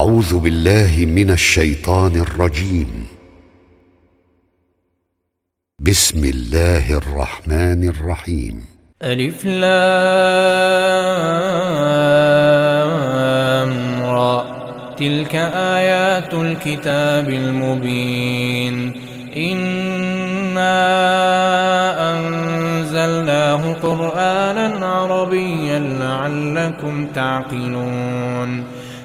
أعوذ بالله من الشيطان الرجيم. بسم الله الرحمن الرحيم. ألف لام را. تلك آيات الكتاب المبين. إنا أنزلناه قرآنا عربيا لعلكم تعقلون.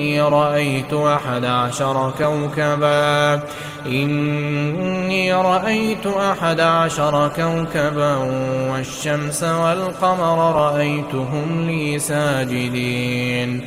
إني رأيت أحد عشر كوكبا. إني رأيت أحد عشر كوكبا والشمس والقمر رأيتهم لي ساجدين.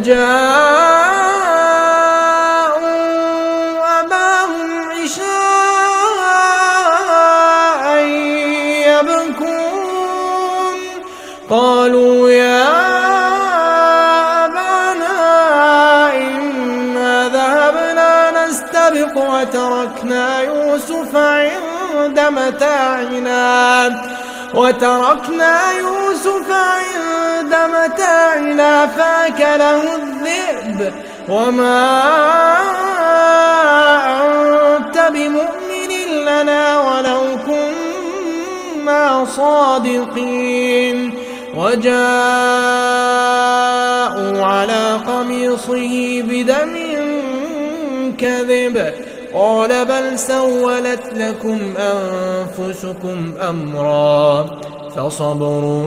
وجاءوا أباهم عشاء يبكون. قالوا يا أبانا إنا ذهبنا نستبق وتركنا يوسف عند متاعنا. وتركنا يوسف متاعنا فاكله الذئب. وما أنت بمؤمن لنا ولو صادقين. وجاءوا على قميصه بدم كذب. قال بل سولت لكم أنفسكم أمرا. فصبر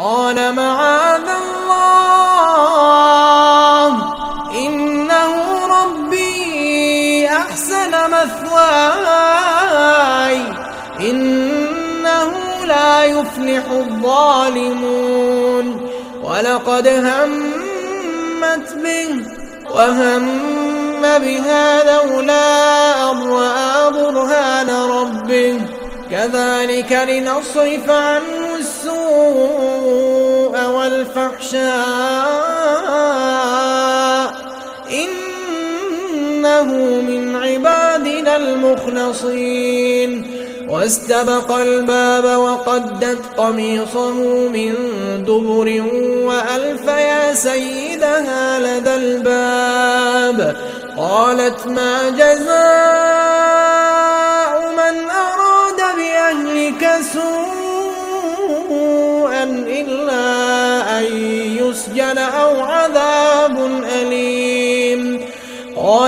قال معاذ الله. إنه ربي أحسن مثواي. إنه لا يفلح الظالمون. ولقد همت به وهم بها لولا أن رأى برهان ربه. كذلك لنصرف عنه والفحشاء إنه من عبادنا المخلصين. واستبق الباب وقدت قميصه من دبر وألف يا سيدها لدى الباب. قالت ما جزاء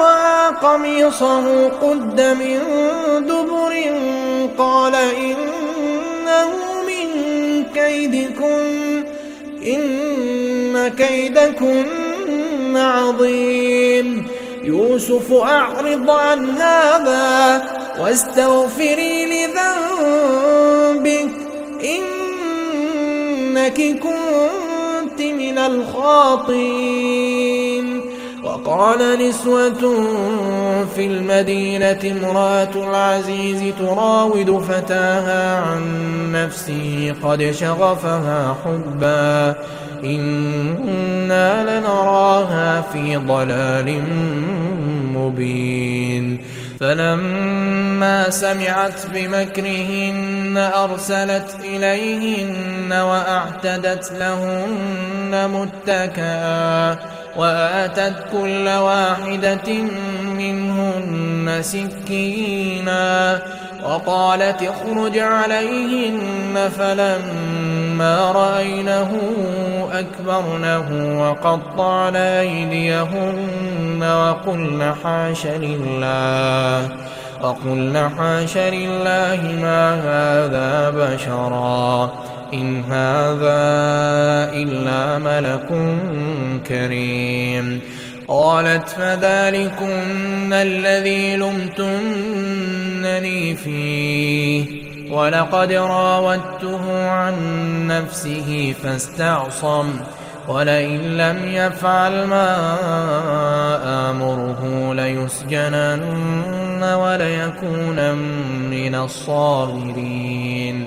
رأى قميصه قد من دبر قال إنه من كيدكن إن كيدكن عظيم. يوسف أعرض عن هذا واستغفري لذنبك إنك كنت من الخاطئين. وقال نسوة في المدينة امرأة العزيز تراود فتاها عن نفسه قد شغفها حبا. إنا لنراها في ضلال مبين. فلما سمعت بمكرهن أرسلت إليهن وأعتدت لهن متكئا. وآتت كل واحدة منهن سكينا وقالت اخرج عليهن فلما رأينه أكبرنه وقطعن أيديهن وقلن حاش لله وقلن حاش لله ما هذا بشرا إن هذا إلا ملك كريم. قالت فذلكن الذي لمتنني فيه. ولقد راودته عن نفسه فاستعصم. ولئن لم يفعل ما آمره ليسجنن وليكون من الصاغرين.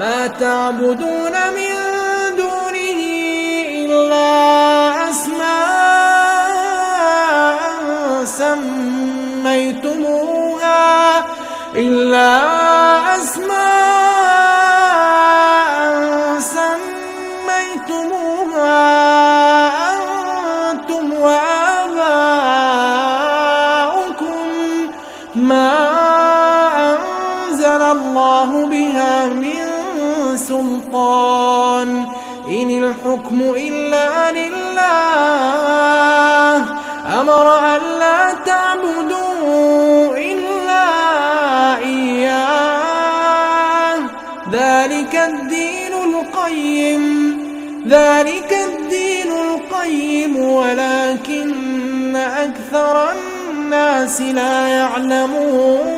ما تعبدون من دونه إلا أسماء سميتموها إلا أسماء سميتموها أنتم وآباؤكم ما أنزل الله بها من سلطان. إن الحكم إلا لله. أمر أن لا تعبدوا إلا إياه. ذلك الدين القيم. ذلك الدين القيم. ولكن أكثر الناس لا يعلمون.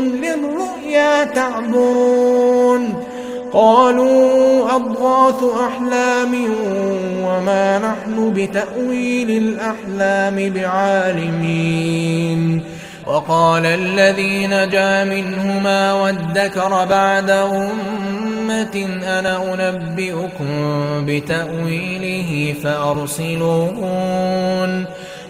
للرؤيا تعبرون. قالوا أضغاث أحلام وما نحن بتأويل الأحلام بعالمين. وقال الذي نجا منهما وادكر بعد أمة أنا أنبئكم بتأويله فأرسلون.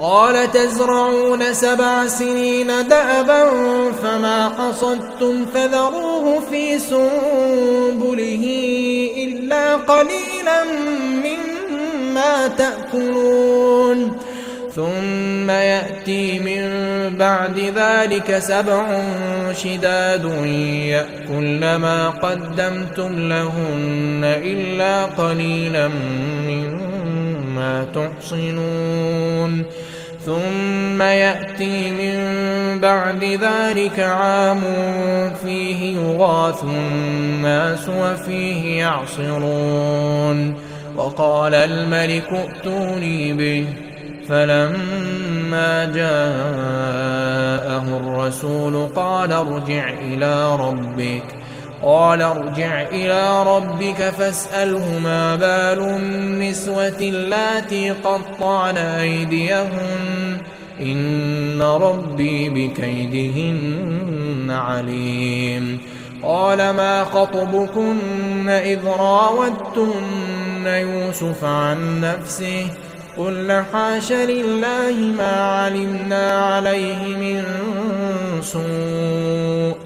قال تزرعون سبع سنين دأبا فما حصدتم فذروه في سنبله إلا قليلا مما تأكلون. ثم يأتي من بعد ذلك سبع شداد يأكل ما قدمتم لهن إلا قليلا مما تحصنون. ثم يأتي من بعد ذلك عام فيه يغاث الناس وفيه يعصرون. وقال الملك ائتوني به. فلما جاءه الرسول قال ارجع إلى ربك. قال ارجع إلى ربك فاسأله ما بال النسوة اللاتي قطعن أيديهن. إن ربي بكيدهن عليم. قال ما خطبكن إذ راودتن يوسف عن نفسه؟ قل حاش لله ما علمنا عليه من سوء.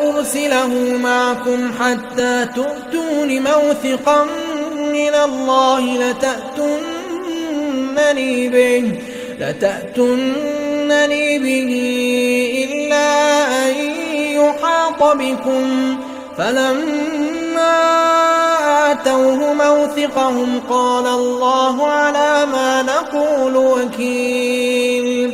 أرسله معكم حتى تؤتون موثقا من الله لتأتونني به لتأتونني به إلا أن يحاط بكم. فلما آتوه موثقهم قال الله على ما نقول وكيل.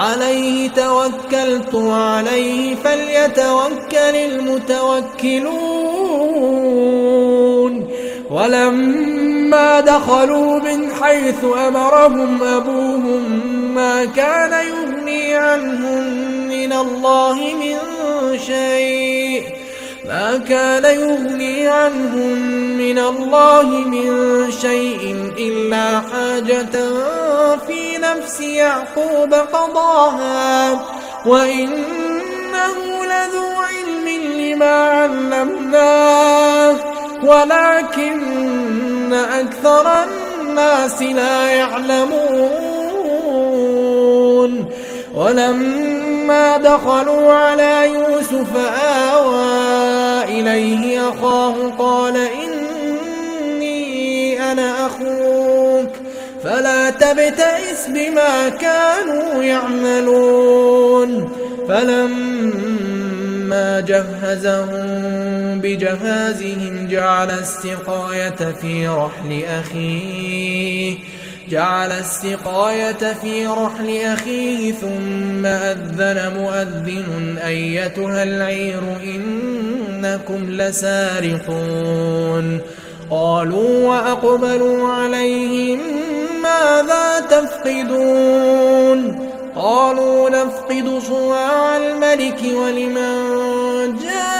عليه توكلت وعليه فليتوكل المتوكلون. ولما دخلوا من حيث أمرهم أبوهم ما كان يغني عنهم من الله من شيء. ما كان يغني عنهم من الله من شيء إلا حاجة في نفس يعقوب قضاها. وإنه لذو علم لما علمناه ولكن أكثر الناس لا يعلمون. ولما دخلوا على يوسف آوى إليه أخاه قال إني أنا أخوك فلا تبتئس بما كانوا يعملون. فلما جهزهم بجهازهم جعل السقاية في رحل أخيه. جعل السقاية في رحل أخيه ثم أذن مؤذن أيتها العير إنكم لسارقون. قالوا وأقبلوا عليهم ماذا تفقدون؟ قالوا نفقد صواع الملك ولمن جاء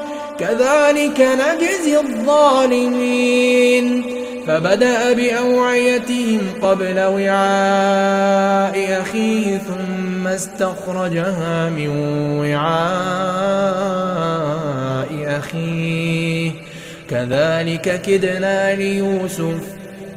كذلك نجزي الظالمين. فبدأ بأوعيتهم قبل وعاء أخيه ثم استخرجها من وعاء أخيه. كذلك كدنا ليوسف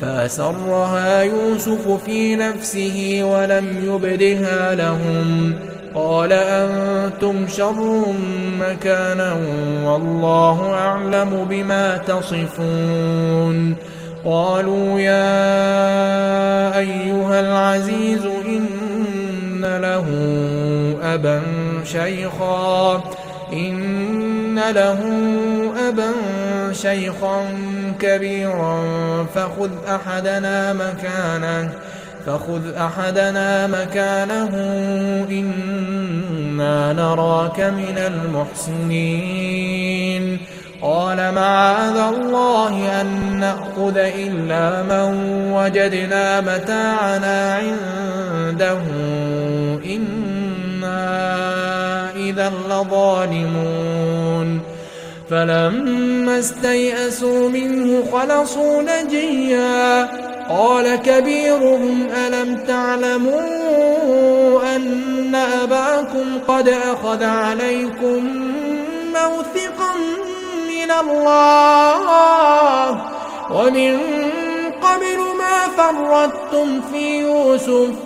فأسرها يوسف في نفسه ولم يبدها لهم. قال أنتم شر مكانا والله أعلم بما تصفون. قالوا يا أيها العزيز إن له أبا شيخا إن له أبا شيخا كبيرا فخذ أحدنا مكانه فخذ أحدنا مكانه إنا نراك من المحسنين. قال معاذ الله أن نأخذ إلا من وجدنا متاعنا عنده إنا إذا لظالمون. فلما استيئسوا منه خلصوا نجيا. قال كبيرهم ألم تعلموا أن أباكم قد أخذ عليكم موثقا من الله؟ ومن قبل ما فرطتم في يوسف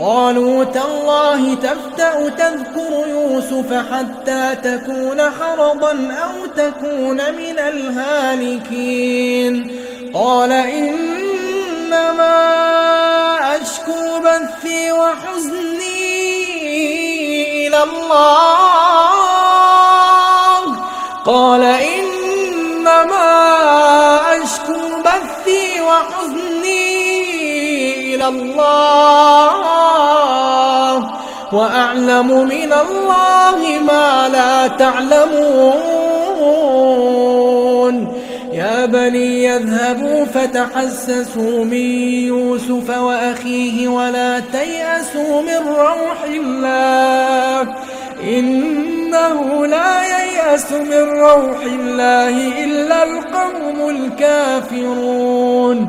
قالوا تالله تفتأ تذكر يوسف حتى تكون حرضا أو تكون من الهالكين. قال إنما أشكو بثي وحزني إلى الله. قال إنما أشكو بثي وحزني إلى الله. وأعلم من الله ما لا تعلمون. يا بني يذهبوا فتحسسوا من يوسف وأخيه ولا تيأسوا من روح الله. إنه لا ييأس من روح الله إلا القوم الكافرون.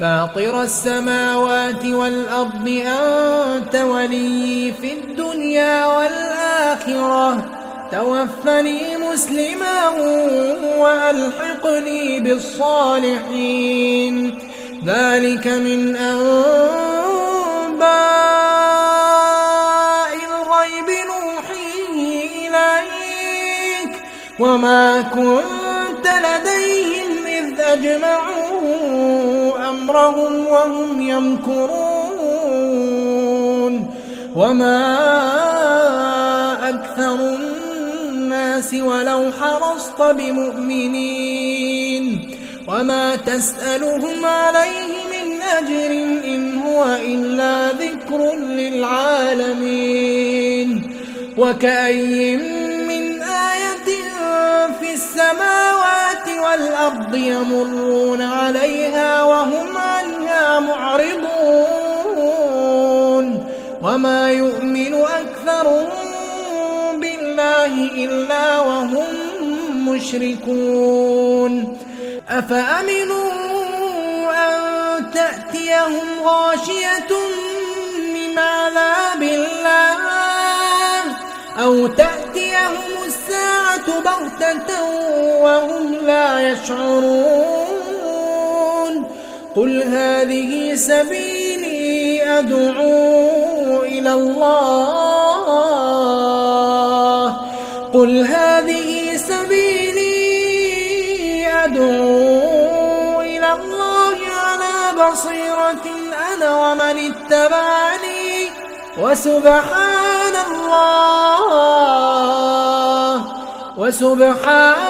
فاطر السماوات والأرض أنت ولي في الدنيا والآخرة. توفني مسلما وألحقني بالصالحين. ذلك من أنباء الغيب نوحيه إليك. وما كنت لديهم إذ أجمعوا أمرهم وهم يمكرون وما أكثر الناس ولو حرصت بمؤمنين وما تسألهم عليه من أجر إن هو إلا ذكر للعالمين وكأي من آية في السماوات والأرض يمرون عليها وهم عنها معرضون وما يؤمن أكثرهم بالله إلا وهم مشركون أفأمنوا أن تأتيهم غاشية من عذاب الله أو تأتيهم الساعة بغتة وهم لا يشعرون. قل هذه سبيلي أدعو إلى الله. قل هذه سبيلي أدعو إلى الله على بصيرة أنا ومن اتبعني. وسبحان الله. وسبحان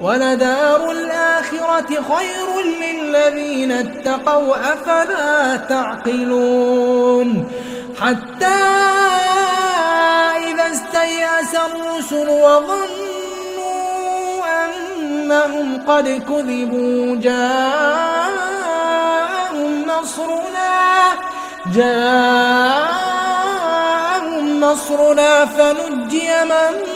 ولدار الآخرة خير للذين اتقوا أفلا تعقلون؟ حتى إذا استيأس الرسل وظنوا أنهم قد كذبوا جاءهم نصرنا جاءهم نصرنا فنجي من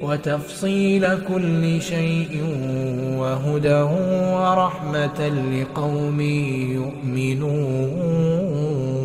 وتفصيل كل شيء وهدى ورحمة لقوم يؤمنون.